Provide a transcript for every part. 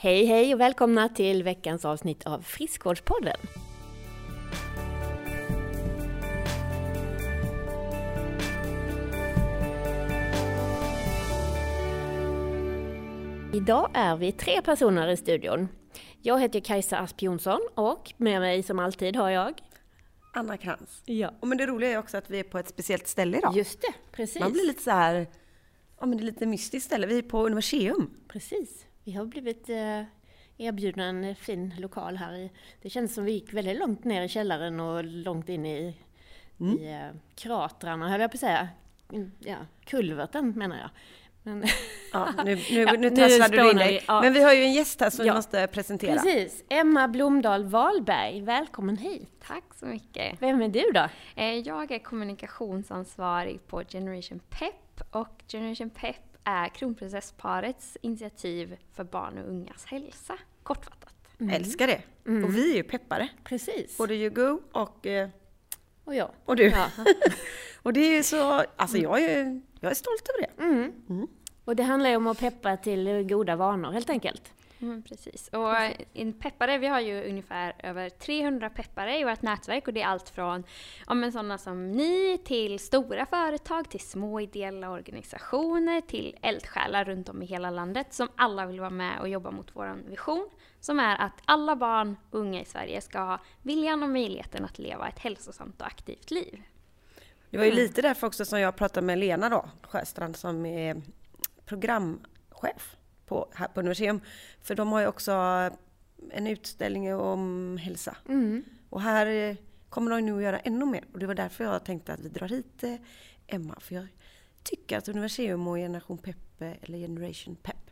Hej hej och välkomna till veckans avsnitt av Friskvårdspodden. Idag är vi tre personer i studion. Jag heter Kajsa Asp Jonsson och med mig som alltid har jag Anna Krantz. Ja. Och men det roliga är också att vi är på ett speciellt ställe idag. Just det, precis. Man blir lite så här, ja men det är lite mystiskt ställe. Vi är på Universium. Precis. Vi har blivit eh, erbjudna en fin lokal här. I, det känns som vi gick väldigt långt ner i källaren och långt in i, Mm. i eh, kratrarna, höll jag på att säga. Mm, Ja, kulverten menar jag. Men, Ja, nu, nu, Ja, nu tasslade du in dig. ja. Men vi har ju en gäst här som Ja. vi måste presentera. precis, Emma Blomdahl Wahlberg, välkommen hit. Tack så mycket. Vem är du då? Eh, Jag är kommunikationsansvarig på Generation Pep och Generation Pep är kronprinsessparets initiativ för barn och ungas hälsa, kortfattat. Älskar det. Mm. Och vi är ju peppare. Precis. Både Hugo och, eh, Och jag. och du. Ja. Och det är ju så, alltså jag är, jag är stolt över det. Mm. Mm. Och det handlar ju om att peppa till goda vanor helt enkelt. Mm, precis. Och en peppare, vi har ju ungefär över 300 peppare i vårt nätverk och det är allt från ja, men sådana som ni till stora företag, till små ideella organisationer, till eldsjälar runt om i hela landet som alla vill vara med och jobba mot vår vision som är att alla barn och unga i Sverige ska ha viljan och möjligheten att leva ett hälsosamt och aktivt liv. Det var ju lite därför också som jag pratade med Lena då, Sjöstrand som är programchef på, här på Universium. För de har ju också en utställning om hälsa. Mm. Och här eh, kommer de nu att göra ännu mer. Och det var därför jag tänkte att vi drar hit eh, Emma. För jag tycker att Universium och Generation Pep, eh, eller Generation Pep,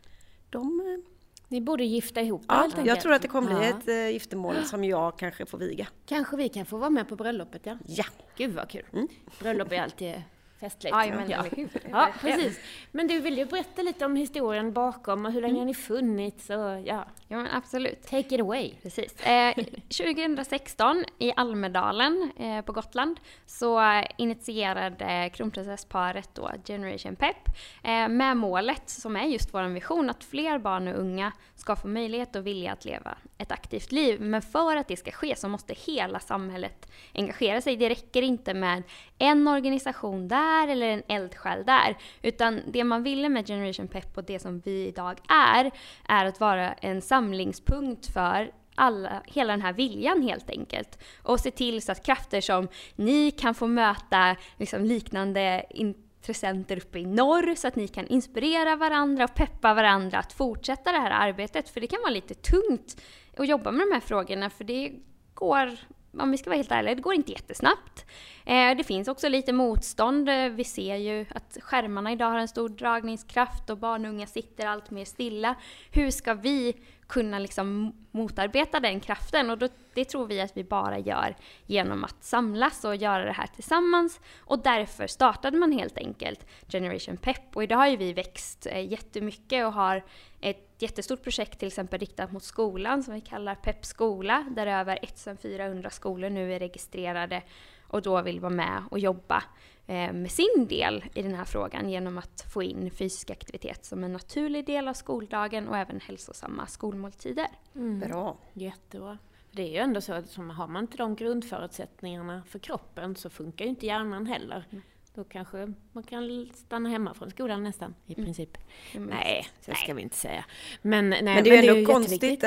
de... eh, Ni borde gifta ihop Ja, helt enkelt. jag tror att det kommer bli Ja. ett eh, giftermål som jag kanske får viga. Kanske vi kan få vara med på bröllopet, ja. Ja! Gud vad kul. Mm. Bröllop är alltid festligt. Ja, men ja. hur? ja, precis. Men du vill ju berätta lite om historien bakom och hur länge har ni funnits och ja, Ja, men absolut. take it away. Precis. Eh, 2016 i Almedalen eh, på Gotland så initierade kronprinsessparet då Generation Pep eh, med målet som är just vår vision att fler barn och unga ska få möjlighet och vilja att leva ett aktivt liv. Men för att det ska ske så måste hela samhället engagera sig. Det räcker inte med en organisation där eller en eldsjäl där. Utan det man ville med Generation Pep och det som vi idag är, är att vara en samlingspunkt för alla, hela den här viljan helt enkelt. Och se till så att krafter som ni kan få möta liksom liknande intressenter uppe i norr så att ni kan inspirera varandra och peppa varandra att fortsätta det här arbetet. För det kan vara lite tungt att jobba med de här frågorna för det går om vi ska vara helt ärliga, det går inte jättesnabbt. Eh, det finns också lite motstånd. Eh, vi ser ju att skärmarna idag har en stor dragningskraft och barn och unga sitter allt mer stilla. Hur ska vi kunna liksom motarbeta den kraften? Och då, det tror vi att vi bara gör genom att samlas och göra det här tillsammans. Och därför startade man helt enkelt Generation Pep. Och idag har ju vi växt eh, jättemycket och har ett jättestort projekt till exempel riktat mot skolan som vi kallar Pep skola där över 1400 skolor nu är registrerade och då vill vara med och jobba eh, med sin del i den här frågan genom att få in fysisk aktivitet som en naturlig del av skoldagen och även hälsosamma skolmåltider. Bra! Jättebra. Det är ju ändå så att har man inte de grundförutsättningarna för kroppen så funkar ju inte hjärnan heller. Mm. Då kanske man kan stanna hemma från skolan nästan, i princip. Nej, det ska vi inte säga. Men, nej, Men det är ju ändå konstigt,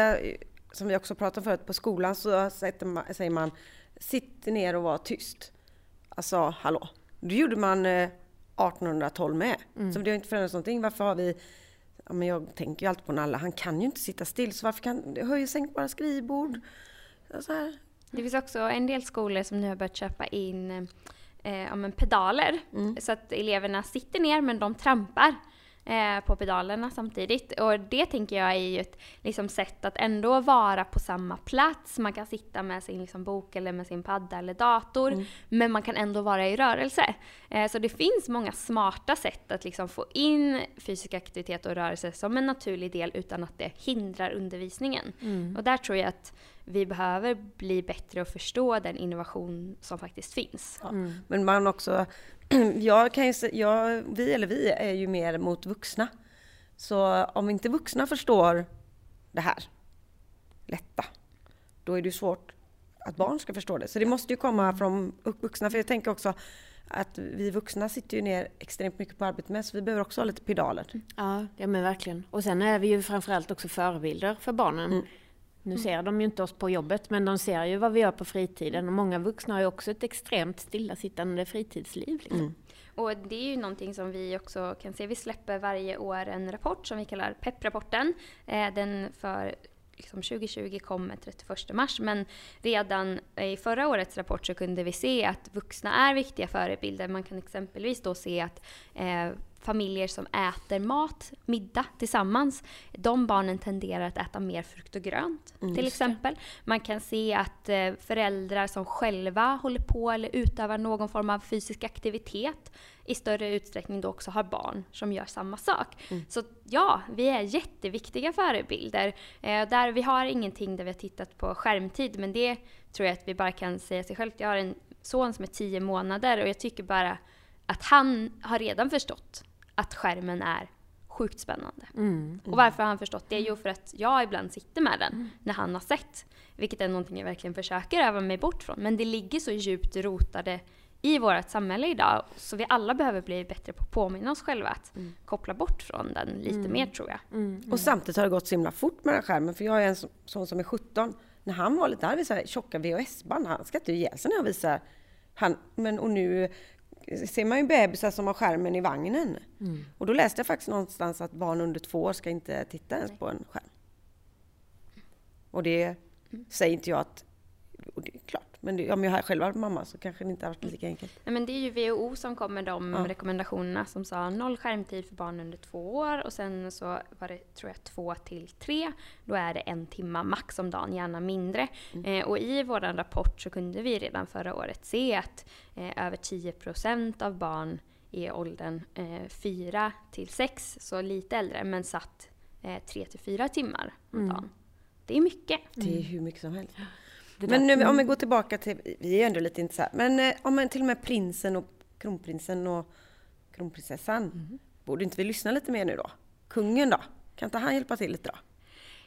som vi också pratade om förut, på skolan så säger man sitt ner och var tyst. Alltså, hallå. Det gjorde man eh, 1812 med. Mm. Så det har inte förändrats någonting. Varför har vi... Ja, men jag tänker ju alltid på Nalla, han kan ju inte sitta still. Så varför kan... Har ju sänkt bara skrivbord. Så här. Det finns också en del skolor som nu har börjat köpa in eh, ja, pedaler så att eleverna sitter ner men de trampar eh, på pedalerna samtidigt. Och det tänker jag är ju ett liksom, sätt att ändå vara på samma plats. Man kan sitta med sin liksom, bok eller med sin padda eller dator men man kan ändå vara i rörelse. Eh, så det finns många smarta sätt att liksom, få in fysisk aktivitet och rörelse som en naturlig del utan att det hindrar undervisningen. Och där tror jag att vi behöver bli bättre och förstå den innovation som faktiskt finns. Ja. Men man också... Jag kan ju, jag, vi eller vi är ju mer mot vuxna. Så om inte vuxna förstår det här lätta, då är det svårt att barn ska förstå det. Så det måste ju komma från vuxna. För jag tänker också att vi vuxna sitter ju ner extremt mycket på arbetet med, så vi behöver också ha lite pedaler. Ja, ja men verkligen. Och sen är vi ju framförallt också förebilder för barnen. Mm. Nu ser de ju inte oss på jobbet, men de ser ju vad vi gör på fritiden. Och många vuxna har ju också ett extremt stillasittande fritidsliv. Liksom. Mm. Och det är ju någonting som vi också kan se. Vi släpper varje år en rapport som vi kallar PEP-rapporten. Eh, den för liksom 2020 kommer 31 mars, men redan i förra årets rapport så kunde vi se att vuxna är viktiga förebilder. Man kan exempelvis då se att eh, familjer som äter mat, middag tillsammans, de barnen tenderar att äta mer frukt och grönt mm, till exempel. Man kan se att eh, föräldrar som själva håller på eller utövar någon form av fysisk aktivitet i större utsträckning då också har barn som gör samma sak. Mm. Så ja, vi är jätteviktiga förebilder. Eh, där vi har ingenting där vi har tittat på skärmtid, men det tror jag att vi bara kan säga sig självt. Jag har en son som är tio månader och jag tycker bara att han har redan förstått att skärmen är sjukt spännande. Mm. Och varför har han förstått det? Jo, för att jag ibland sitter med den mm. när han har sett. Vilket är någonting jag verkligen försöker öva mig bort från. Men det ligger så djupt rotade i vårt samhälle idag. Så vi alla behöver bli bättre på att påminna oss själva att mm. koppla bort från den lite mm. mer tror jag. Mm. Och samtidigt har det gått så himla fort med den skärmen. För jag är en sån som är 17. När han var lite, han visade tjocka VHS-band. Han skrattade ihjäl sig när jag visar. Han, men, och nu ser man ju bebisar som har skärmen i vagnen. Mm. Och då läste jag faktiskt någonstans att barn under två år ska inte titta ens på en skärm. Och det mm. säger inte jag att... Och det är klart, men det, om jag själv varit mamma så kanske det inte hade varit lika enkelt. Nej, men det är ju WHO som kom med de ja. rekommendationerna som sa noll skärmtid för barn under två år och sen så var det, tror jag, två till tre. Då är det en timma max om dagen, gärna mindre. Mm. Eh, och i vår rapport så kunde vi redan förra året se att eh, över 10 procent av barn i åldern eh, 4 till 6, så lite äldre, men satt eh, 3 till 4 timmar om mm. dagen. Det är mycket. Det är hur mycket som helst. Men nu, om vi går tillbaka till, vi är ju ändå lite intresserade, men eh, om man till och med prinsen och kronprinsen och kronprinsessan, mm. borde inte vi lyssna lite mer nu då? Kungen då? Kan inte han hjälpa till lite då?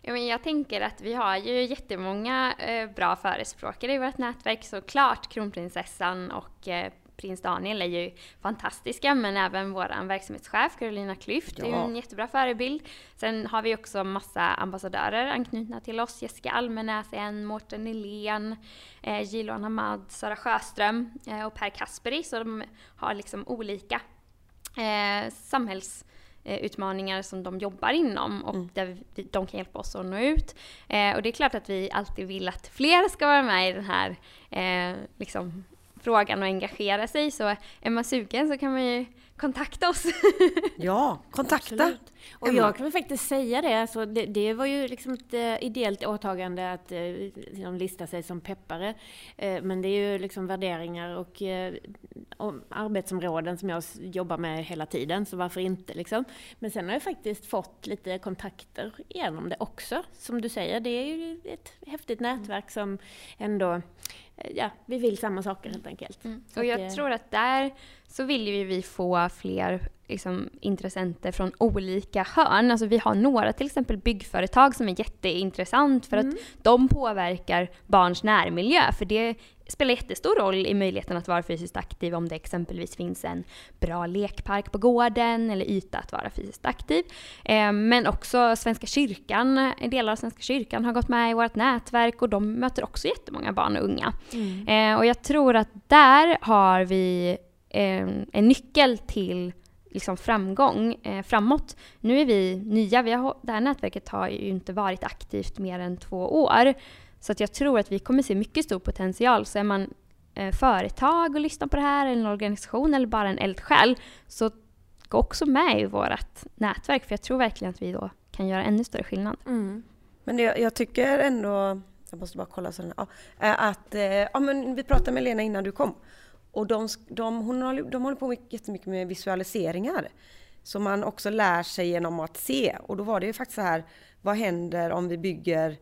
Ja, men jag tänker att vi har ju jättemånga eh, bra förespråkare i vårt nätverk såklart. Kronprinsessan och eh, prins Daniel är ju fantastiska, men även vår verksamhetschef Carolina Klyft ja. är ju en jättebra förebild. Sen har vi också massa ambassadörer anknutna till oss. Jessica Almenäs är en, Mårten Nylén, eh, Jiloan Hamad, Sara Sjöström eh, och Per Kasperi. Så de har liksom olika eh, samhälls utmaningar som de jobbar inom och mm. där de kan hjälpa oss att nå ut. Eh, och det är klart att vi alltid vill att fler ska vara med i den här eh, liksom, frågan och engagera sig. Så är man sugen så kan man ju kontakta oss. ja, kontakta! Absolut. Och Emma. jag kan faktiskt säga det, alltså det, det, var ju liksom ett uh, ideellt åtagande att uh, liksom lista sig som peppare. Uh, men det är ju liksom värderingar och, och, arbetsområden som jag jobbar med hela tiden, så varför inte liksom. Men sen har jag faktiskt fått lite kontakter genom det också. Som du säger, det är ju ett häftigt nätverk som ändå ja, vi vill samma saker helt enkelt. Mm. Och jag att, tror att där så vill ju vi få fler liksom, intressenter från olika hörn. Alltså vi har några till exempel byggföretag som är jätteintressant för mm. att de påverkar barns närmiljö. För det spelar jättestor roll i möjligheten att vara fysiskt aktiv om det exempelvis finns en bra lekpark på gården eller yta att vara fysiskt aktiv. Eh, men också Svenska kyrkan, delar av Svenska kyrkan har gått med i vårt nätverk och de möter också jättemånga barn och unga. Mm. Eh, och jag tror att där har vi eh, en nyckel till liksom framgång eh, framåt. Nu är vi nya, vi har, det här nätverket har ju inte varit aktivt mer än två år. Så att jag tror att vi kommer se mycket stor potential. Så är man eh, företag och lyssnar på det här, eller en organisation eller bara en eldsjäl, så gå också med i vårt nätverk. För jag tror verkligen att vi då kan göra ännu större skillnad. Mm. Men det, jag tycker ändå, jag måste bara kolla så ja, eh, att, eh, ja, men vi pratade med Lena innan du kom. Och de, de, hon håller, de håller på mycket, jättemycket med visualiseringar. Som man också lär sig genom att se. Och då var det ju faktiskt så här, vad händer om vi bygger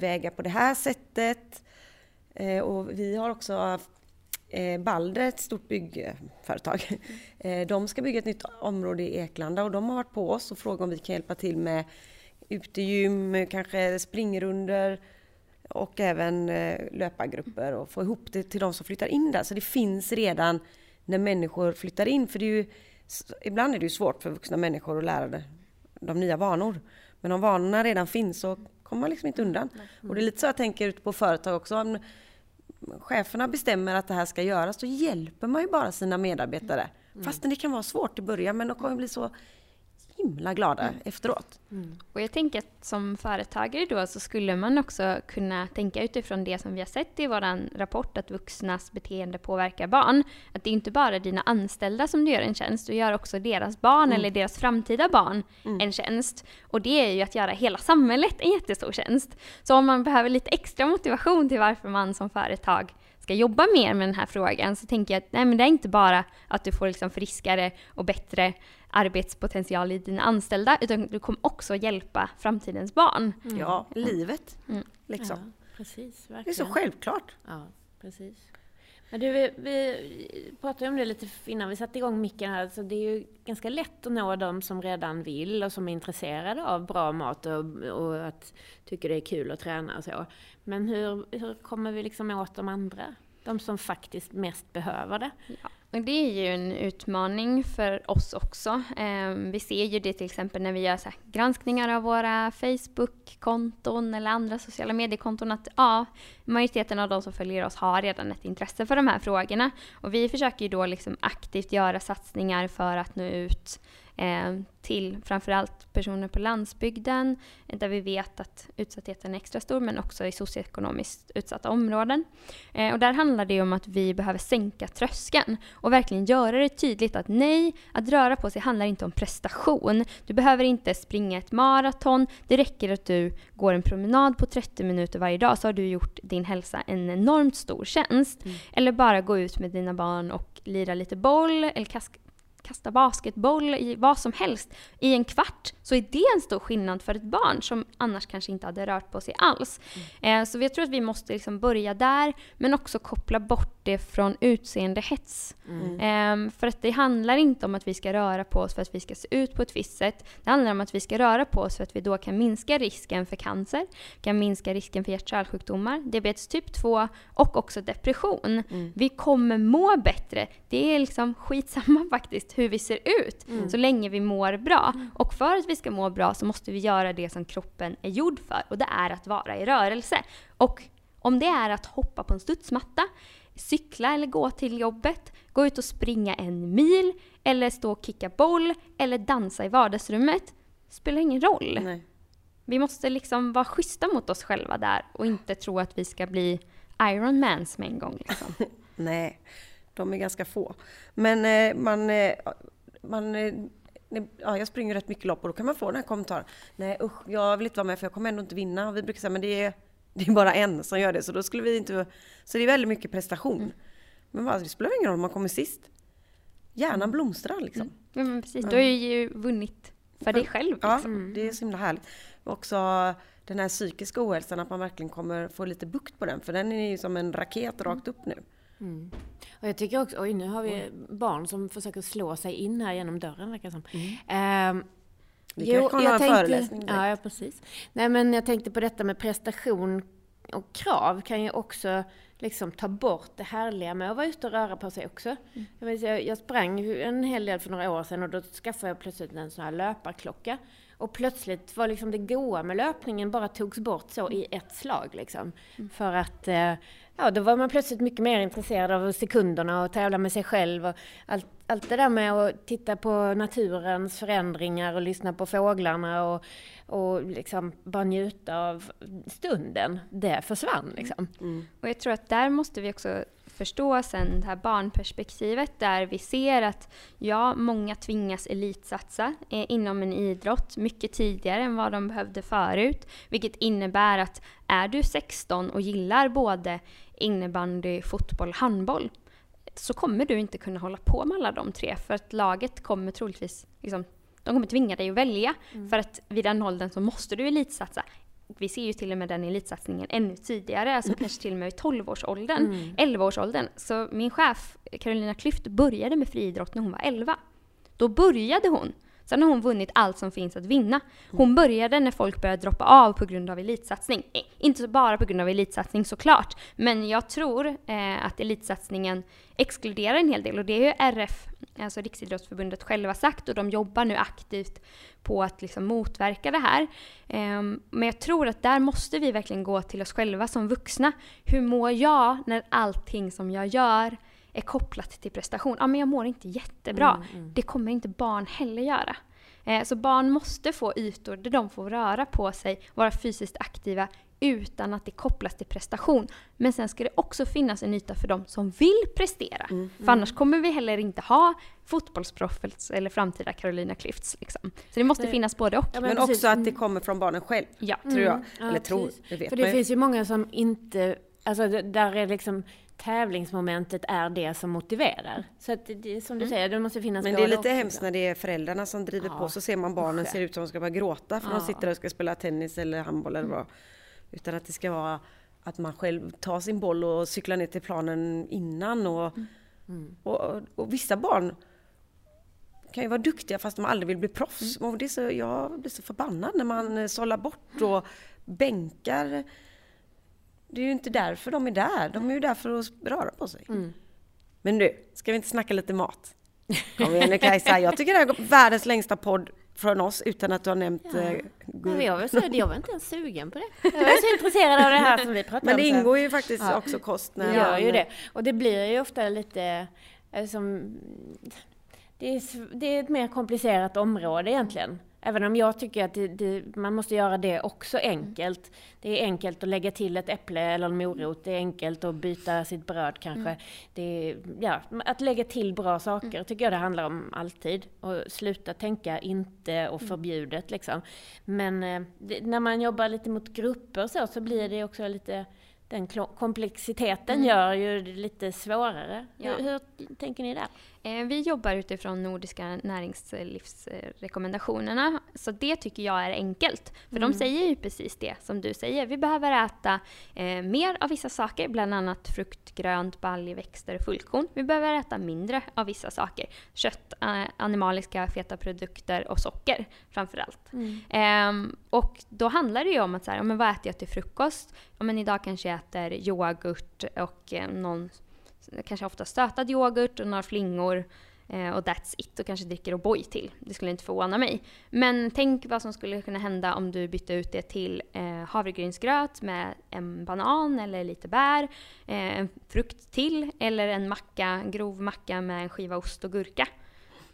vägar på det här sättet? Eh, och vi har också eh, Balder, ett stort byggföretag. Eh, de ska bygga ett nytt område i Eklanda och de har varit på oss och frågat om vi kan hjälpa till med utegym, kanske springrunder och även löpargrupper och få ihop det till de som flyttar in där. Så det finns redan när människor flyttar in. För det är ju, ibland är det ju svårt för vuxna människor att lära de nya vanor. Men om vanorna redan finns så kommer man liksom inte undan. Och det är lite så jag tänker ute på företag också. Om cheferna bestämmer att det här ska göras, då hjälper man ju bara sina medarbetare. Mm. Fastän det kan vara svårt i början, men de kommer bli så himla glada mm. efteråt. Mm. Och jag tänker att som företagare då så skulle man också kunna tänka utifrån det som vi har sett i vår rapport att vuxnas beteende påverkar barn. Att det är inte bara dina anställda som du gör en tjänst, du gör också deras barn mm. eller deras framtida barn mm. en tjänst. Och det är ju att göra hela samhället en jättestor tjänst. Så om man behöver lite extra motivation till varför man som företag ska jobba mer med den här frågan så tänker jag att nej, men det är inte bara att du får liksom friskare och bättre arbetspotential i dina anställda utan du kommer också hjälpa framtidens barn. Mm. Ja, livet. Mm. Liksom. Ja, precis, verkligen. Det är så självklart. Ja, precis. Du, vi, vi pratade om det lite innan vi satte igång micken här. Så det är ju ganska lätt att nå de som redan vill och som är intresserade av bra mat och, och att tycker det är kul att träna och så. Men hur, hur kommer vi liksom åt de andra? De som faktiskt mest behöver det. Ja. Och det är ju en utmaning för oss också. Eh, vi ser ju det till exempel när vi gör så granskningar av våra Facebook-konton eller andra sociala mediekonton att ja, majoriteten av de som följer oss har redan ett intresse för de här frågorna. Och vi försöker ju då liksom aktivt göra satsningar för att nå ut eh, till framförallt personer på landsbygden där vi vet att utsattheten är extra stor men också i socioekonomiskt utsatta områden. Eh, och där handlar det om att vi behöver sänka tröskeln och verkligen göra det tydligt att nej, att röra på sig handlar inte om prestation. Du behöver inte springa ett maraton. Det räcker att du går en promenad på 30 minuter varje dag så har du gjort din hälsa en enormt stor tjänst. Mm. Eller bara gå ut med dina barn och lira lite boll eller kasta basketboll, i vad som helst, i en kvart så är det en stor skillnad för ett barn som annars kanske inte hade rört på sig alls. Mm. Eh, så jag tror att vi måste liksom börja där, men också koppla bort det från utseendehets. Mm. Eh, för att det handlar inte om att vi ska röra på oss för att vi ska se ut på ett visst sätt. Det handlar om att vi ska röra på oss för att vi då kan minska risken för cancer, kan minska risken för hjärt-kärlsjukdomar, diabetes typ 2 och också depression. Mm. Vi kommer må bättre. Det är liksom skitsamma faktiskt hur vi ser ut, mm. så länge vi mår bra. Mm. Och för att vi ska må bra så måste vi göra det som kroppen är gjord för och det är att vara i rörelse. Och om det är att hoppa på en studsmatta, cykla eller gå till jobbet, gå ut och springa en mil eller stå och kicka boll eller dansa i vardagsrummet, spelar ingen roll. Nej. Vi måste liksom vara schyssta mot oss själva där och inte tro att vi ska bli Iron Mans med en gång. Liksom. Nej, de är ganska få. Men eh, man, eh, man eh, ja, jag springer rätt mycket lopp och då kan man få den här kommentaren. Nej usch, jag vill inte vara med för jag kommer ändå inte vinna. Och vi brukar säga, men det är, det är bara en som gör det, så då skulle vi inte... Så det är väldigt mycket prestation. Mm. Men bara, det spelar ingen roll om man kommer sist. Hjärnan mm. blomstrar liksom. Mm. Ja, men precis, du har ju vunnit för dig själv. Liksom. Ja, det är så himla härligt. Också den här psykiska ohälsan, att man verkligen kommer få lite bukt på den. För den är ju som en raket rakt upp nu. Mm. Och jag tycker också, oj nu har vi mm. barn som försöker slå sig in här genom dörren verkar som. Mm. Um, det jo, kanske jag tänkte, föreläsning ja, ja, precis. Nej men jag tänkte på detta med prestation och krav kan ju också liksom ta bort det härliga med att vara ute och röra på sig också. Mm. Jag, jag, jag sprang en hel del för några år sedan och då skaffade jag plötsligt en sån här löparklocka. Och plötsligt var liksom det goa med löpningen bara togs bort så i ett slag. Liksom. Mm. För att eh, ja, då var man plötsligt mycket mer intresserad av sekunderna och tävla med sig själv. Och allt, allt det där med att titta på naturens förändringar och lyssna på fåglarna och, och liksom bara njuta av stunden, det försvann. Liksom. Mm. mm. Och jag tror att där måste vi också förstå sen det här barnperspektivet där vi ser att ja, många tvingas elitsatsa eh, inom en idrott mycket tidigare än vad de behövde förut. Vilket innebär att är du 16 och gillar både innebandy, fotboll, handboll så kommer du inte kunna hålla på med alla de tre för att laget kommer troligtvis liksom, de kommer tvinga dig att välja. Mm. För att vid den åldern så måste du elitsatsa vi ser ju till och med den elitsatsningen ännu tidigare, alltså kanske till och med i 12-årsåldern, mm. 11-årsåldern. Så min chef Carolina Klüft började med friidrott när hon var 11. Då började hon. Sen har hon vunnit allt som finns att vinna. Hon började när folk började droppa av på grund av elitsatsning. Eh, Inte bara på grund av elitsatsning såklart, men jag tror eh, att elitsatsningen exkluderar en hel del och det är ju RF, alltså Riksidrottsförbundet själva sagt och de jobbar nu aktivt på att liksom motverka det här. Um, men jag tror att där måste vi verkligen gå till oss själva som vuxna. Hur mår jag när allting som jag gör är kopplat till prestation? Ja, men jag mår inte jättebra. Mm, mm. Det kommer inte barn heller göra. Eh, så barn måste få ytor där de får röra på sig, vara fysiskt aktiva utan att det kopplas till prestation. Men sen ska det också finnas en yta för dem som vill prestera. Mm. För annars kommer vi heller inte ha fotbollsproffs eller framtida Carolina Klüfts. Liksom. Så det måste Nej. finnas både och. Ja, men, men också att det kommer från barnen själv. Ja. Tror jag. Mm. Eller ja, tror, det vet För det finns ju många som inte, alltså där är liksom tävlingsmomentet är det som motiverar. Så att det, som du mm. säger, det måste finnas Men det är lite hemskt när det är föräldrarna som driver ja. på, så ser man barnen ser ut som de ska börja gråta för ja. de sitter och ska spela tennis eller handboll eller vad. Utan att det ska vara att man själv tar sin boll och cyklar ner till planen innan. Och, mm. mm. och, och, och, vissa barn kan ju vara duktiga fast de aldrig vill bli proffs. Mm. Och det är så, jag blir så förbannad när man sållar bort och bänkar. Det är ju inte därför de är där. De är ju där för att röra på sig. Mm. Men du, ska vi inte snacka lite mat? Kom igen nu Kajsa, jag tycker det här är världens längsta podd från oss utan att du har nämnt ja. eh, guld. Jag, var jag var inte ens sugen på det. Jag var så intresserad av det här som vi pratade om. Men det ingår ju faktiskt ja. också kost. När det gör ju det. Och det blir ju ofta lite eh, som... Det är, det är ett mer komplicerat område egentligen. Även om jag tycker att det, det, man måste göra det också enkelt. Det är enkelt att lägga till ett äpple eller en morot. Det är enkelt att byta sitt bröd kanske. Mm. Det ja, att lägga till bra saker mm. tycker jag det handlar om alltid. Och sluta tänka inte och mm. förbjudet liksom. Men eh, det, när man jobbar lite mot grupper så, så blir det också lite den komplexiteten mm. gör ju det lite svårare. Ja. Hur, hur tänker ni där? Eh, vi jobbar utifrån Nordiska näringslivsrekommendationerna. Så det tycker jag är enkelt. För mm. de säger ju precis det som du säger. Vi behöver äta eh, mer av vissa saker, bland annat frukt, grönt, baljväxter och fullkorn. Vi behöver äta mindre av vissa saker. Kött, eh, animaliska feta produkter och socker framförallt. Mm. Eh, och då handlar det ju om att så här, men vad äter jag till frukost? Ja, men idag kanske jag äter yoghurt och eh, någon kanske ofta stötad yoghurt och några flingor eh, och that's it och kanske dricker O'boy till. Det skulle inte förvåna mig. Men tänk vad som skulle kunna hända om du bytte ut det till eh, havregrynsgröt med en banan eller lite bär, eh, en frukt till eller en macka, grov macka med en skiva ost och gurka.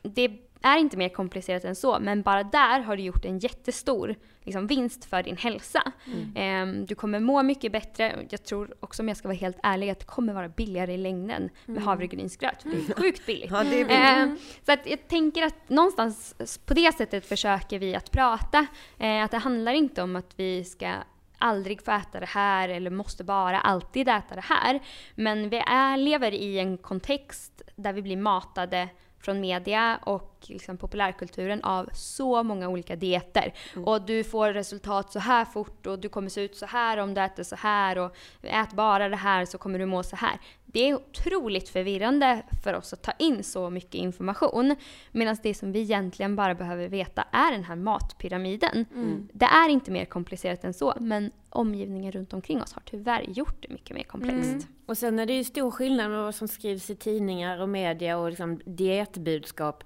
Det är inte mer komplicerat än så, men bara där har du gjort en jättestor liksom, vinst för din hälsa. Mm. Eh, du kommer må mycket bättre. Jag tror också, om jag ska vara helt ärlig, att det kommer vara billigare i längden med mm. havregrynsgröt. För det är sjukt billigt. ja, är billigt. Eh, så att jag tänker att någonstans på det sättet försöker vi att prata. Eh, att det handlar inte om att vi ska aldrig få äta det här eller måste bara alltid äta det här. Men vi är, lever i en kontext där vi blir matade från media och liksom populärkulturen av så många olika dieter. Mm. Och du får resultat så här fort och du kommer se ut så här om du äter så här och ät bara det här så kommer du må så här. Det är otroligt förvirrande för oss att ta in så mycket information. Medan det som vi egentligen bara behöver veta är den här matpyramiden. Mm. Det är inte mer komplicerat än så, men omgivningen runt omkring oss har tyvärr gjort det mycket mer komplext. Mm. Och sen är det ju stor skillnad med vad som skrivs i tidningar och media och liksom dietbudskap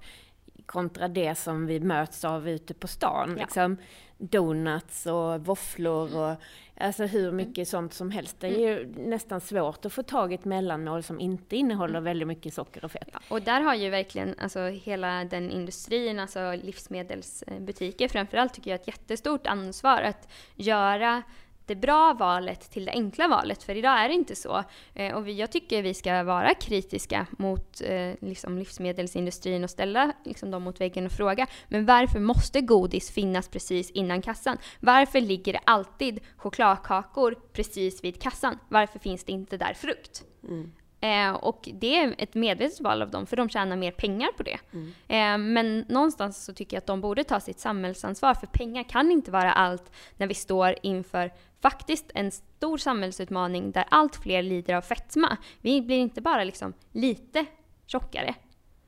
kontra det som vi möts av ute på stan. Ja. Liksom donuts och våfflor och alltså hur mm. mycket mm. sånt som helst. Det är ju mm. nästan svårt att få tag i ett mellanmål som inte innehåller mm. väldigt mycket socker och fett. Och där har ju verkligen alltså, hela den industrin, alltså livsmedelsbutiker framförallt, tycker jag ett jättestort ansvar att göra det bra valet till det enkla valet. För idag är det inte så. Eh, och vi, jag tycker vi ska vara kritiska mot eh, liksom livsmedelsindustrin och ställa liksom, dem mot väggen och fråga. Men varför måste godis finnas precis innan kassan? Varför ligger det alltid chokladkakor precis vid kassan? Varför finns det inte där frukt? Mm. Eh, och det är ett medvetet val av dem, för de tjänar mer pengar på det. Mm. Eh, men någonstans så tycker jag att de borde ta sitt samhällsansvar, för pengar kan inte vara allt när vi står inför faktiskt en stor samhällsutmaning där allt fler lider av fetma. Vi blir inte bara liksom lite tjockare,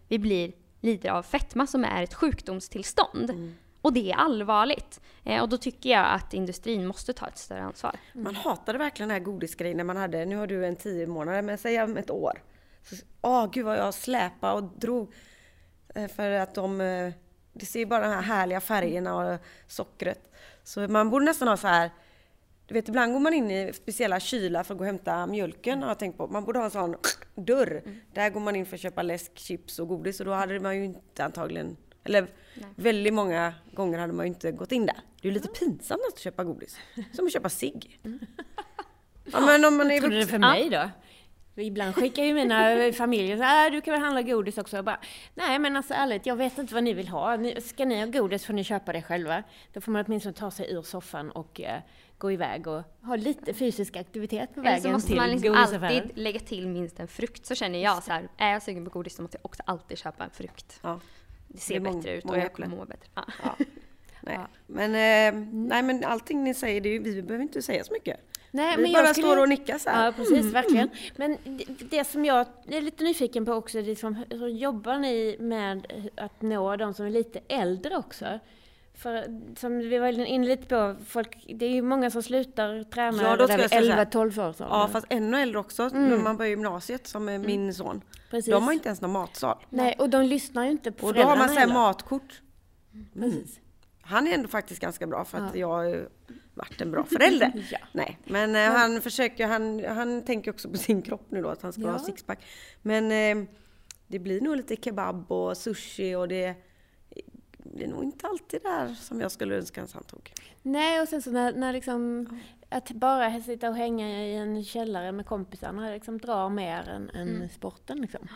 vi blir lider av fetma som är ett sjukdomstillstånd. Mm. Och det är allvarligt. Eh, och då tycker jag att industrin måste ta ett större ansvar. Mm. Man hatade verkligen den här godisgrejen när man hade, nu har du en tio månader, men säg om ett år. Åh gud vad jag släpade och drog. Eh, för att de, eh, det ser bara de här härliga färgerna och sockret. Så man borde nästan ha så här du vet ibland går man in i speciella kylar för att gå och hämta mjölken har jag tänkt på. Man borde ha en sån dörr. Mm. Där går man in för att köpa läsk, chips och godis och då hade man ju inte antagligen eller Nej. väldigt många gånger hade man ju inte gått in där. Det är ju lite mm. pinsamt att köpa godis. Som att köpa cigg. Mm. Ja, men om man är Trodde det för mig då? Ibland skickar ju mina familjer så här, äh, du kan väl handla godis också. Jag bara, Nej men alltså ärligt, jag vet inte vad ni vill ha. Ska ni ha godis får ni köpa det själva. Då får man åtminstone ta sig ur soffan och uh, gå iväg och ha lite fysisk aktivitet på vägen till godisaffären. så måste man liksom alltid lägga till minst en frukt. Så känner jag så här, är jag sugen på godis så måste jag också alltid köpa en frukt. Ja. Det ser det bättre ut och jag kommer må bättre. Ja. Ja. Nej. Men, eh, nej men allting ni säger, det är, vi behöver inte säga så mycket. Nej, vi men bara skulle... står och nickar så här. Ja, precis, mm. verkligen. Men det, det, som jag är lite nyfiken på också, det som, hur jobbar ni med att nå de som är lite äldre också? För som vi var inne lite på, folk, det är ju många som slutar träna ja, där 11-12 år. Ja, fast ännu äldre också, mm. när man börjar gymnasiet som är min mm. son. Precis. De har inte ens någon matsal. Nej, och de lyssnar ju inte på Och då har man så matkort. Mm. Precis. Han är ändå faktiskt ganska bra för att ja. jag har varit en bra förälder. ja. Nej, men eh, han försöker, han, han tänker också på sin kropp nu då, att han ska ja. ha sixpack. Men eh, det blir nog lite kebab och sushi och det det är nog inte alltid där som jag skulle önska att han tog. Nej, och sen så när, när liksom, att bara sitta och hänga i en källare med kompisarna liksom drar mer än, än mm. sporten. Liksom.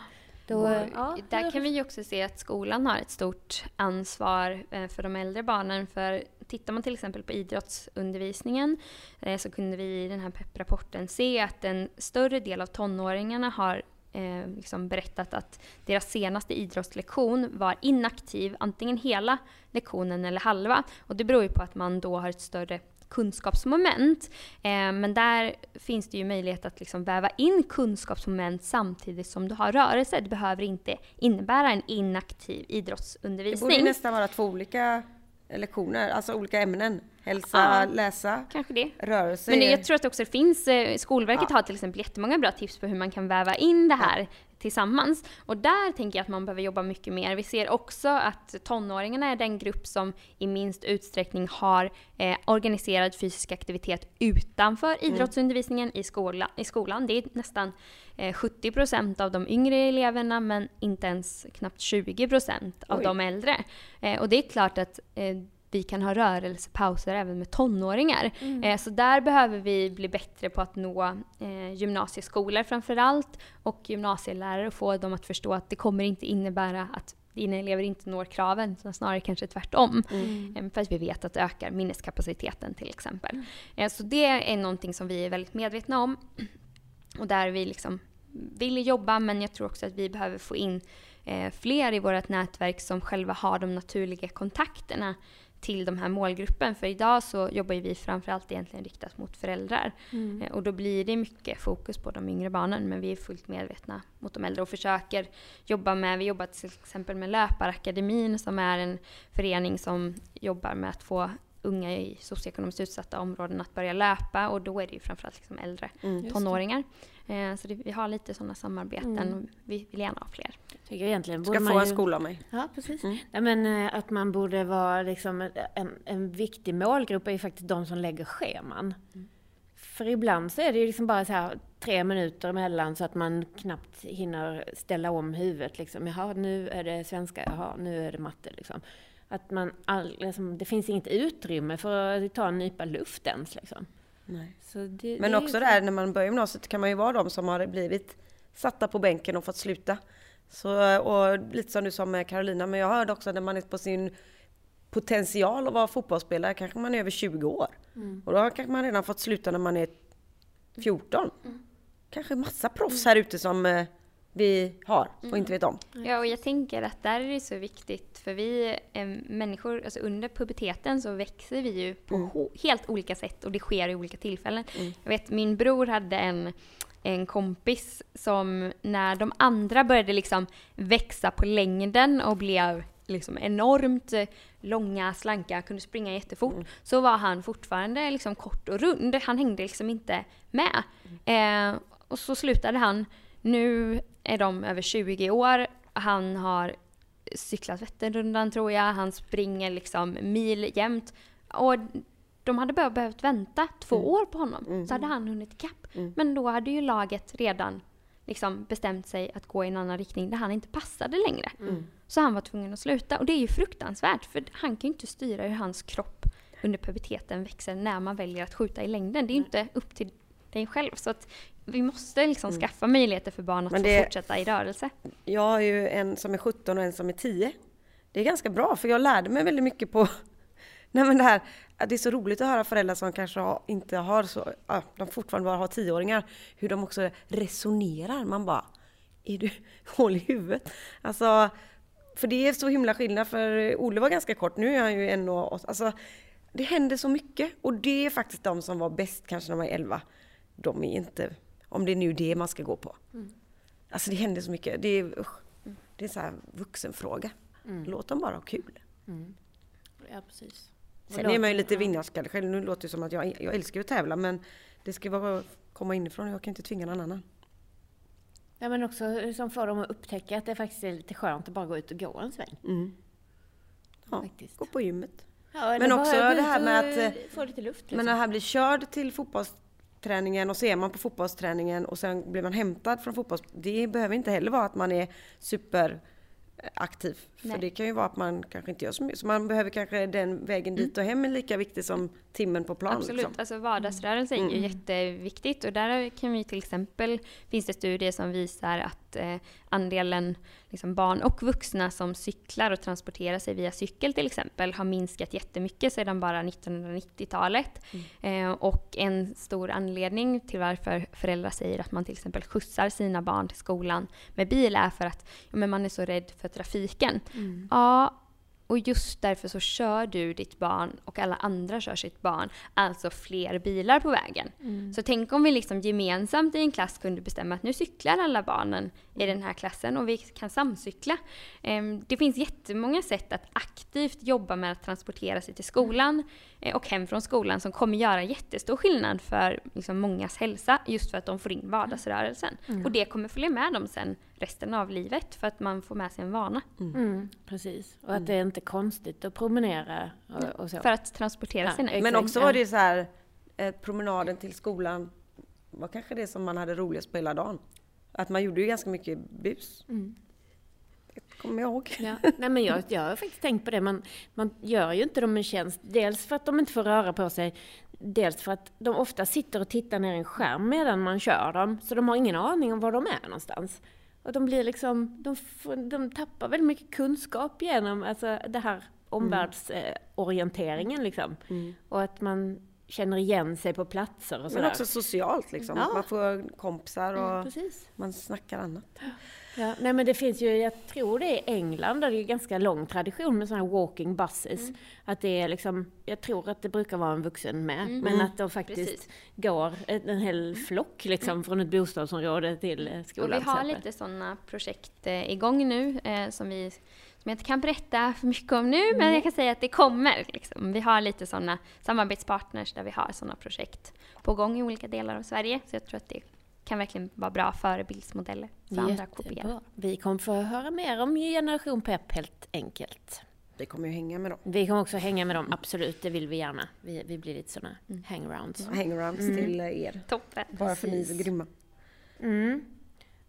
Då, ja, där kan vi ju också se att skolan har ett stort ansvar eh, för de äldre barnen. För tittar man till exempel på idrottsundervisningen eh, så kunde vi i den här PEP-rapporten se att en större del av tonåringarna har eh, liksom berättat att deras senaste idrottslektion var inaktiv, antingen hela lektionen eller halva. Och det beror ju på att man då har ett större kunskapsmoment. Eh, men där finns det ju möjlighet att liksom väva in kunskapsmoment samtidigt som du har rörelse. Det behöver inte innebära en inaktiv idrottsundervisning. Det borde nästan vara två olika lektioner, alltså olika ämnen. Hälsa, ja, läsa, kanske det. rörelse. Men jag tror att också det finns, eh, Skolverket ja. har till exempel jättemånga bra tips på hur man kan väva in det här tillsammans. Och där tänker jag att man behöver jobba mycket mer. Vi ser också att tonåringarna är den grupp som i minst utsträckning har eh, organiserad fysisk aktivitet utanför mm. idrottsundervisningen i, skola, i skolan. Det är nästan eh, 70 procent av de yngre eleverna men inte ens knappt 20 procent av Oj. de äldre. Eh, och det är klart att eh, vi kan ha rörelsepauser även med tonåringar. Mm. Eh, så där behöver vi bli bättre på att nå eh, gymnasieskolor framförallt och gymnasielärare och få dem att förstå att det kommer inte innebära att dina elever inte når kraven, utan snarare kanske tvärtom. Mm. Eh, för att vi vet att det ökar minneskapaciteten till exempel. Mm. Eh, så det är någonting som vi är väldigt medvetna om och där vi liksom vill jobba men jag tror också att vi behöver få in eh, fler i vårt nätverk som själva har de naturliga kontakterna till de här målgruppen. För idag så jobbar vi framförallt egentligen riktat mot föräldrar. Mm. Eh, och då blir det mycket fokus på de yngre barnen men vi är fullt medvetna mot de äldre och försöker jobba med, vi jobbar till exempel med Löparakademin som är en förening som jobbar med att få unga i socioekonomiskt utsatta områden att börja löpa och då är det ju framförallt liksom äldre mm, tonåringar. Eh, så det, vi har lite sådana samarbeten mm. och vi vill gärna ha fler. Tycker egentligen Ska få en skola av mig. Ja, precis. Mm. Ja, men, eh, att man borde vara liksom en, en viktig målgrupp är ju faktiskt de som lägger scheman. Mm. För ibland så är det ju liksom bara så här tre minuter emellan så att man knappt hinner ställa om huvudet. Liksom. Jaha, nu är det svenska, jaha, nu är det matte. Liksom. Att man all, liksom, det finns inget utrymme för att ta en nypa luft ens. Liksom. Det, Men det också där när man börjar gymnasiet kan man ju vara de som har blivit satta på bänken och fått sluta. Så, och lite som du sa med Carolina, men jag hörde också när man är på sin potential att vara fotbollsspelare kanske man är över 20 år. Mm. Och då kanske man redan fått sluta när man är 14. Mm. Kanske massa proffs här ute som eh, vi har och mm. inte vet om. Ja, och jag tänker att där är det så viktigt för vi är människor, alltså under puberteten så växer vi ju på mm. helt olika sätt och det sker i olika tillfällen. Mm. Jag vet min bror hade en en kompis som när de andra började liksom växa på längden och blev liksom enormt långa, slanka, kunde springa jättefort. Mm. Så var han fortfarande liksom kort och rund. Han hängde liksom inte med. Mm. Eh, och så slutade han. Nu är de över 20 år. Han har cyklat Vätternrundan tror jag. Han springer liksom mil jämt. Och de hade bara behövt vänta två mm. år på honom. Mm. Så hade han hunnit ikapp. Mm. Men då hade ju laget redan liksom bestämt sig att gå i en annan riktning där han inte passade längre. Mm. Så han var tvungen att sluta. Och det är ju fruktansvärt för han kan ju inte styra hur hans kropp under puberteten växer när man väljer att skjuta i längden. Det är ju inte upp till dig själv. Så att vi måste liksom mm. skaffa möjligheter för barn att Men få fortsätta i rörelse. Jag har ju en som är 17 och en som är 10. Det är ganska bra för jag lärde mig väldigt mycket på Nej men det här, det är så roligt att höra föräldrar som kanske har, inte har så, ja, de fortfarande bara har tioåringar, hur de också resonerar. Man bara, är du hål i huvudet? Alltså, för det är så himla skillnad, för Olle var ganska kort, nu är han ju en och alltså, det händer så mycket och det är faktiskt de som var bäst kanske när man är 11. De är inte, om det är nu det man ska gå på. Mm. Alltså det händer så mycket. Det är, usch, det är sån här vuxenfråga. Mm. Låt dem bara ha kul. Mm. Ja, precis. Sen är man ju lite vinnarskalle själv. Nu låter det som att jag, jag älskar att tävla men det ska vara, komma inifrån. Jag kan inte tvinga någon annan. Ja men också som får dem att upptäcka att det faktiskt är lite skönt att bara gå ut och gå en sväng. Mm. Ja, faktiskt. gå på gymmet. Ja, men också det här med att eh, få lite luft. Liksom. Men när han blir körd till fotbollsträningen och så är man på fotbollsträningen och sen blir man hämtad från fotbolls... Det behöver inte heller vara att man är super aktiv. Nej. För det kan ju vara att man kanske inte gör så mycket. Så man behöver kanske den vägen dit mm. och hem är lika viktig som timmen på plan. Absolut, liksom. alltså vardagsrörelse är ju mm. jätteviktigt och där kan vi till exempel, finns det studier som visar att eh, andelen liksom barn och vuxna som cyklar och transporterar sig via cykel till exempel har minskat jättemycket sedan bara 1990-talet. Mm. Eh, och en stor anledning till varför föräldrar säger att man till exempel skjutsar sina barn till skolan med bil är för att ja, men man är så rädd för trafiken. Mm. Ja, och just därför så kör du ditt barn och alla andra kör sitt barn, alltså fler bilar på vägen. Mm. Så tänk om vi liksom gemensamt i en klass kunde bestämma att nu cyklar alla barnen i den här klassen och vi kan samcykla. Ehm, det finns jättemånga sätt att aktivt jobba med att transportera sig till skolan eh, och hem från skolan som kommer göra jättestor skillnad för liksom mångas hälsa just för att de får in vardagsrörelsen. Mm. Och det kommer följa med dem sen resten av livet för att man får med sig en vana. Mm. Mm, precis, och att det är inte konstigt att promenera och, och så. För att transportera ja, sig. Men också var det så här, eh, promenaden till skolan var kanske det som man hade roligast på hela dagen. Att man gjorde ju ganska mycket bus. Mm. Det kommer jag ihåg. Ja. Nej, men jag, jag har faktiskt tänkt på det. Man, man gör ju inte dem en tjänst. Dels för att de inte får röra på sig. Dels för att de ofta sitter och tittar ner i en skärm medan man kör dem. Så de har ingen aning om var de är någonstans. Och de blir liksom, de, de tappar väldigt mycket kunskap genom alltså, det här omvärldsorienteringen liksom. Mm. Och att man känner igen sig på platser och sådär. Men också socialt liksom. Ja. Man får kompisar och mm, man snackar annat. Ja, nej men det finns ju, jag tror det är England där det är ganska lång tradition med sådana här walking buses. Mm. Att det är liksom, jag tror att det brukar vara en vuxen med, mm. men att de faktiskt Precis. går en hel flock liksom mm. från ett bostadsområde till skolan. Och vi har lite sådana projekt eh, igång nu eh, som vi som jag inte kan berätta för mycket om nu, mm. men jag kan säga att det kommer. Liksom. Vi har lite sådana samarbetspartners där vi har sådana projekt på gång i olika delar av Sverige. Så jag tror att det kan verkligen vara bra förebildsmodeller för Jättebra. andra att kopiera. Vi kommer få höra mer om Generation Pep helt enkelt. Vi kommer ju hänga med dem. Vi kommer också hänga med dem, absolut. Det vill vi gärna. Vi, vi blir lite sådana mm. hangarounds. Ja, hangarounds mm. till er. Toppen. Bara för ni är så grymma. Mm.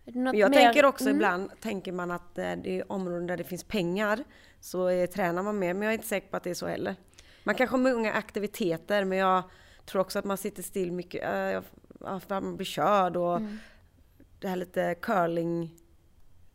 Jag mer? tänker också mm. ibland, tänker man att eh, det är områden där det finns pengar så är, tränar man mer, men jag är inte säker på att det är så heller. Man kanske har många aktiviteter, men jag tror också att man sitter still mycket, äh, man blir körd och mm. det här lite curling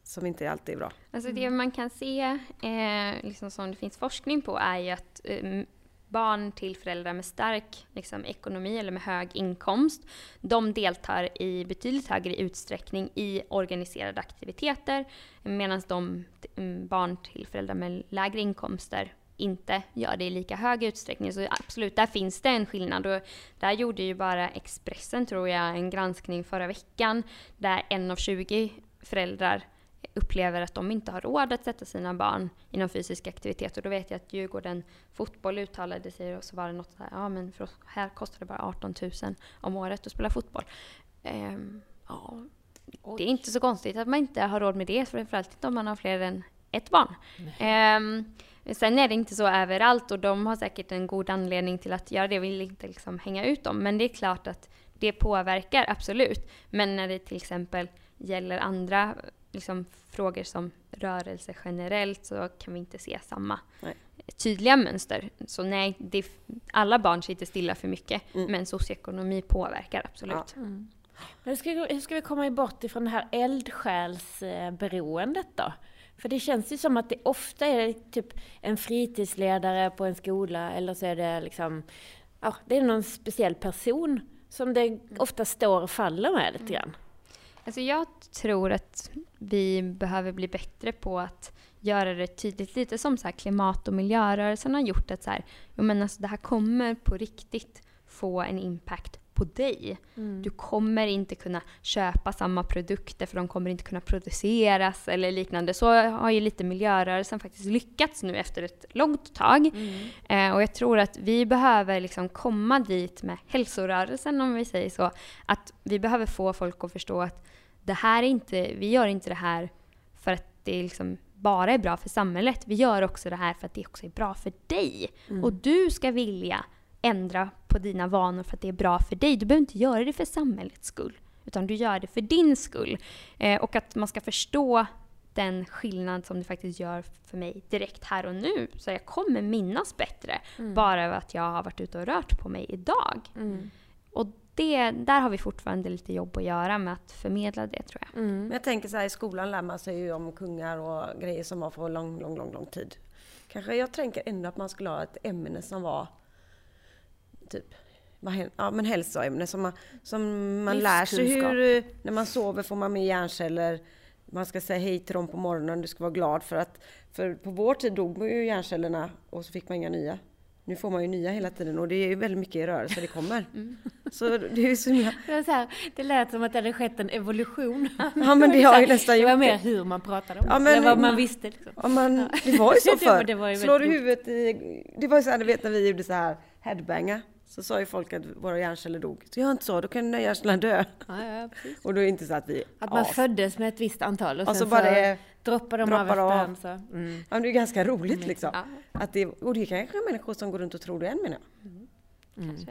som inte alltid är bra. Alltså det man kan se, eh, liksom som det finns forskning på, är ju att eh, barn till föräldrar med stark liksom, ekonomi eller med hög inkomst, de deltar i betydligt högre utsträckning i organiserade aktiviteter medan de mm, barn till föräldrar med lägre inkomster inte gör det i lika hög utsträckning. Så absolut, där finns det en skillnad. Och där gjorde ju bara Expressen, tror jag, en granskning förra veckan där en av 20 föräldrar upplever att de inte har råd att sätta sina barn i någon fysisk aktivitet. Och då vet jag att Djurgården Fotboll uttalade sig och så var det något här, ja men för oss, här kostar det bara 18 000 om året att spela fotboll. Um, ja, det är inte så konstigt att man inte har råd med det, framförallt inte om man har fler än ett barn. Um, sen är det inte så överallt och de har säkert en god anledning till att göra det. Jag vill inte liksom hänga ut dem. Men det är klart att det påverkar, absolut. Men när det till exempel gäller andra liksom, frågor som rörelse generellt så kan vi inte se samma nej. tydliga mönster. Så nej, det, alla barn sitter stilla för mycket, mm. men socioekonomi påverkar absolut. Ja. Mm. hur, ska, hur ska vi komma bort ifrån det här eldsjälsberoendet då? För det känns ju som att det ofta är typ en fritidsledare på en skola eller så är det liksom, ja, det är någon speciell person som det ofta står och faller med lite grann. Alltså jag tror att vi behöver bli bättre på att göra det tydligt, lite som så klimat och miljörörelsen har gjort, att så här, men alltså det här kommer på riktigt få en impact på dig. Mm. Du kommer inte kunna köpa samma produkter för de kommer inte kunna produceras eller liknande. Så har ju lite miljörörelsen faktiskt lyckats nu efter ett långt tag. Mm. Eh, och jag tror att vi behöver liksom komma dit med hälsorörelsen om vi säger så. Att vi behöver få folk att förstå att det här är inte, vi gör inte det här för att det liksom bara är bra för samhället. Vi gör också det här för att det också är bra för dig. Mm. Och du ska vilja ändra på dina vanor för att det är bra för dig. Du behöver inte göra det för samhällets skull. Utan du gör det för din skull. Eh, och att man ska förstå den skillnad som det faktiskt gör för mig direkt här och nu. Så jag kommer minnas bättre mm. bara över att jag har varit ute och rört på mig idag. Mm. Och det, där har vi fortfarande lite jobb att göra med att förmedla det tror jag. Mm. Men jag tänker så här, i skolan lär man sig ju om kungar och grejer som var för lång, lång, lång, lång tid. Kanske jag tänker ändå att man skulle ha ett ämne som var typ ja, men hälsoämne som man, som man lär sig hur, när man sover får man med hjärnceller, man ska säga hej till dem på morgonen, du ska vara glad för att, för på vår tid dog ju hjärncellerna och så fick man inga nya. Nu får man ju nya hela tiden och det är ju väldigt mycket i rörelse det kommer. Mm. Så det är så himla... Det, så här, det lät som att det hade skett en evolution. Ja men det har ju nästan gjort det. var mer hur man pratade om ja, men, det, vad man visste. Liksom. Ja, men, det var ju så förr. Slår du huvudet i... Det var ju så här, du vet när vi gjorde så här headbanga så sa ju folk att våra hjärnceller dog. Så jag inte så, då kan dina hjärnceller dö. Ja, ja, och då är det inte så att vi... Att man as. föddes med ett visst antal och, och sen så, bara det, droppar de droppar av efterhand. Så. Mm. Ja, det är ganska roligt mm. liksom. Ja. Att det, och det är kanske människor som går runt och tror det än menar jag. Mm.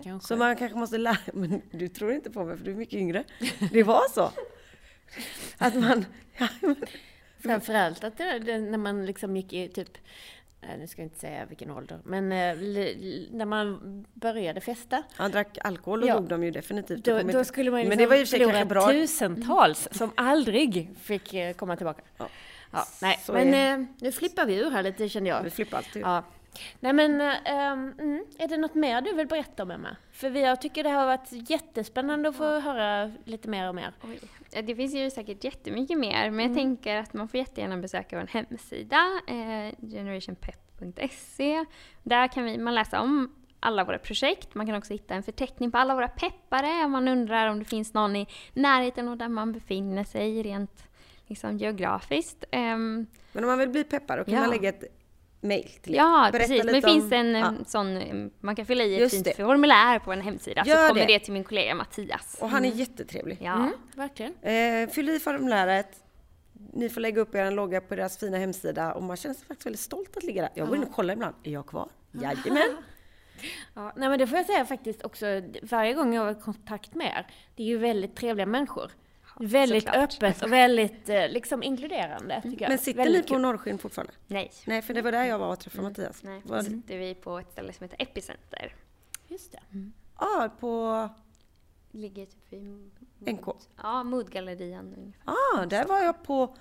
Mm, så man kanske måste lära men du tror inte på mig för du är mycket yngre. Det var så. Att man... Ja, Framförallt att det, när man liksom gick i typ nu ska jag inte säga vilken ålder, men eh, när man började festa. Han drack alkohol och ja, dog de ju definitivt. Då, då skulle man ju liksom men det liksom var ju förlora tusentals som aldrig fick eh, komma tillbaka. Ja. Ja, nej, Så men är... Eh, nu flippar vi ur här lite kände jag. Vi flippar alltid ja. Nej men, um, är det något mer du vill berätta om Emma? För vi, jag tycker det har varit jättespännande att få ja. höra lite mer och mer. Oj. Det finns ju säkert jättemycket mer, men jag mm. tänker att man får jättegärna besöka vår hemsida, eh, generationpepp.se. Där kan vi, man läsa om alla våra projekt. Man kan också hitta en förteckning på alla våra peppare om man undrar om det finns någon i närheten och där man befinner sig rent liksom, geografiskt. Um, men om man vill bli peppare, då kan ja. man lägga ett mail till er. Ja, Berätta precis. Men det finns en ja. sån, man kan fylla i ett fint formulär på en hemsida Gör så kommer det. det. till min kollega Mattias. Och han är mm. jättetrevlig. Ja, mm. verkligen. Eh, fyll i formuläret. Ni får lägga upp er logga på deras fina hemsida och man känner sig faktiskt väldigt stolt att ligga där. Jag går in och kollar ibland. Är jag kvar? Jajamän. Ja, nej men det får jag säga faktiskt också, varje gång jag har kontakt med er, det är ju väldigt trevliga människor. Väldigt Såklart. öppet och väldigt eh, liksom inkluderande. Tycker jag. Men sitter väldigt ni på Norrsken fortfarande? Nej. Nej, för det var där jag var och träffade mm. Mattias. Nej, nu sitter vi på ett ställe som heter Epicenter. Just det. Mm. Ah, på... Ligger typ vid... NK? Ja, Moodgallerian ungefär. Ah, där var jag på...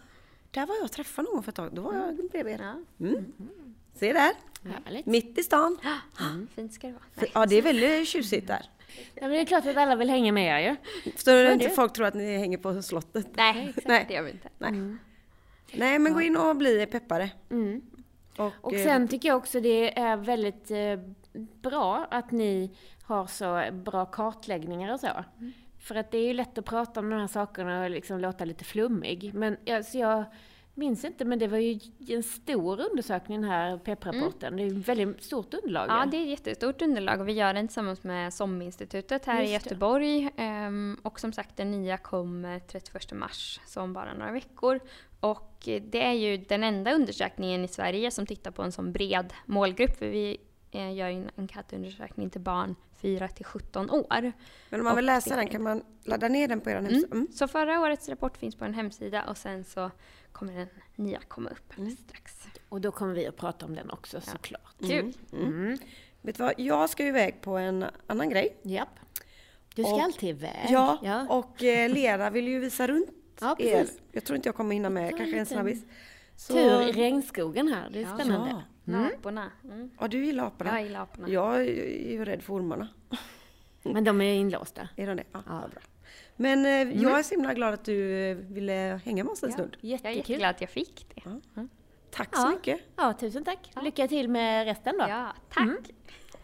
Där var jag och träffade någon för ett tag. Då var jag bredvid. Ja. Mm. Mm. Se där! Härligt. Mitt i stan. Mm. Fint ska det vara. Nej. Ja, det är väldigt tjusigt där. Ja, men det är klart att alla vill hänga med er ju. Så det inte folk tror att ni hänger på slottet. Nej, exakt. Nej. det gör vi inte. Nej. Mm. Nej, men gå in och bli peppare. Mm. Och, och eh, sen tycker jag också det är väldigt eh, bra att ni har så bra kartläggningar och så. Mm. För att det är ju lätt att prata om de här sakerna och liksom låta lite flummig. Men alltså jag minns inte, men det var ju en stor undersökning den här PEP-rapporten. Mm. Det är ett väldigt stort underlag. Ja, det är ett jättestort underlag och vi gör den tillsammans med SOM-institutet här Just i Göteborg. Um, och som sagt, den nya kommer 31 mars, så om bara några veckor. Och det är ju den enda undersökningen i Sverige som tittar på en sån bred målgrupp. För vi eh, gör en enkätundersökning till barn 4 till 17 år. Men om man vill läsa den, kan man ladda ner den på er hemsida? Mm. Mm. Så förra årets rapport finns på en hemsida och sen så kommer den nya komma upp mm. strax. Och då kommer vi att prata om den också ja. såklart. Kul! Mm. Mm. Vet du vad, jag ska iväg på en annan grej. Japp. Du ska och, alltid iväg. Ja, ja. och eh, Lena vill ju visa runt ja, er. Jag tror inte jag kommer hinna med, kanske en snabbis. Så... Tur i regnskogen här, det är spännande. Ja. Mm. Aporna. Mm. Ja, du gillar aporna? Jag gillar aporna. Jag är ju rädd för ormarna. Men de är inlåsta? Är de det? Ja, ja. bra. Men eh, mm. jag är så himla glad att du eh, ville hänga med oss en ja, stund. Jättekul. Jag är jätteglad att jag fick det. Ja. Tack så mycket. Ja, tusen tack. Lycka till med resten då. Ja, tack.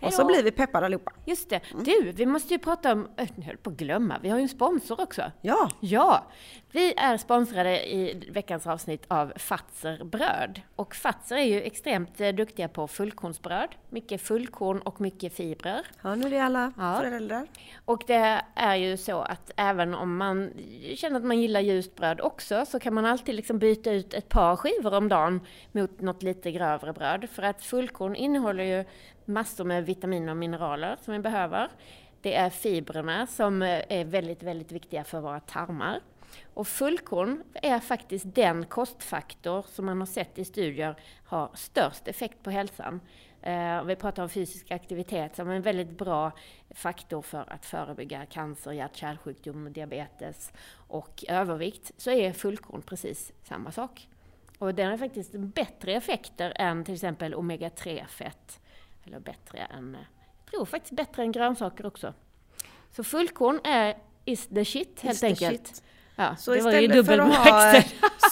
Och så blir vi peppade allihopa. Just det. Mm. Du, vi måste ju prata om, jag höll på att glömma, vi har ju en sponsor också. Ja. Ja. Vi är sponsrade i veckans avsnitt av Fatser bröd. Och Fatser är ju extremt eh, duktiga på fullkornsbröd. Mycket fullkorn och mycket fibrer. Ja, nu är det alla ja. föräldrar. Och det är ju så att även om man känner att man gillar ljust bröd också så kan man alltid liksom byta ut ett par skivor om dagen mot något lite grövre bröd. För att fullkorn innehåller ju massor med vitaminer och mineraler som vi behöver. Det är fibrerna som eh, är väldigt, väldigt viktiga för våra tarmar. Och fullkorn är faktiskt den kostfaktor som man har sett i studier har störst effekt på hälsan. Eh, vi pratar om fysisk aktivitet som en väldigt bra faktor för att förebygga cancer, hjärt-kärlsjukdom, diabetes och övervikt. Så är fullkorn precis samma sak. Och den har faktiskt bättre effekter än till exempel omega-3-fett eller bättre än, jag tror faktiskt bättre än grönsaker också. Så fullkorn är is the shit helt enkelt. Shit. Ja, så det istället var för att ha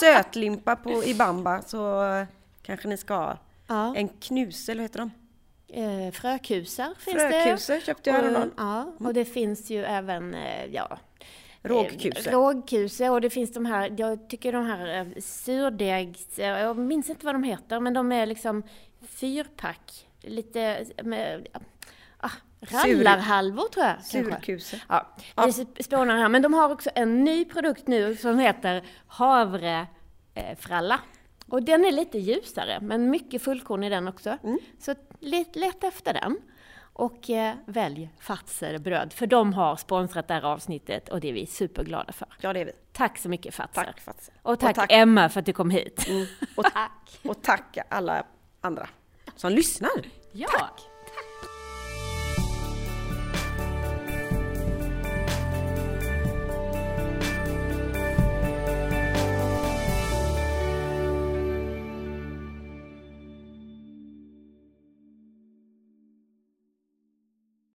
sötlimpa på, i bamba så kanske ni ska ha ja. en knuse, eller heter de? Eh, frökusar finns frökusar det. köpte jag häromdagen. Ja, och det finns ju även, eh, ja, Rågkuse. Rågkuse och det finns de här, jag tycker de här eh, surdegs, jag minns inte vad de heter, men de är liksom fyrpack lite med, ah, rallarhalvor tror jag. Surkuse. Ja, vi spånar här. Men de har också en ny produkt nu som heter havrefralla. Och den är lite ljusare, men mycket fullkorn i den också. Mm. Så leta efter den. Och eh, välj Fatser bröd, för de har sponsrat det här avsnittet och det är vi superglada för. Ja, det är vi. Tack så mycket Fatser. Tack Fatser. Och tack, och tack Emma för att du kom hit. Mm. Och, och tack alla andra som lyssnar. Ja. Tack!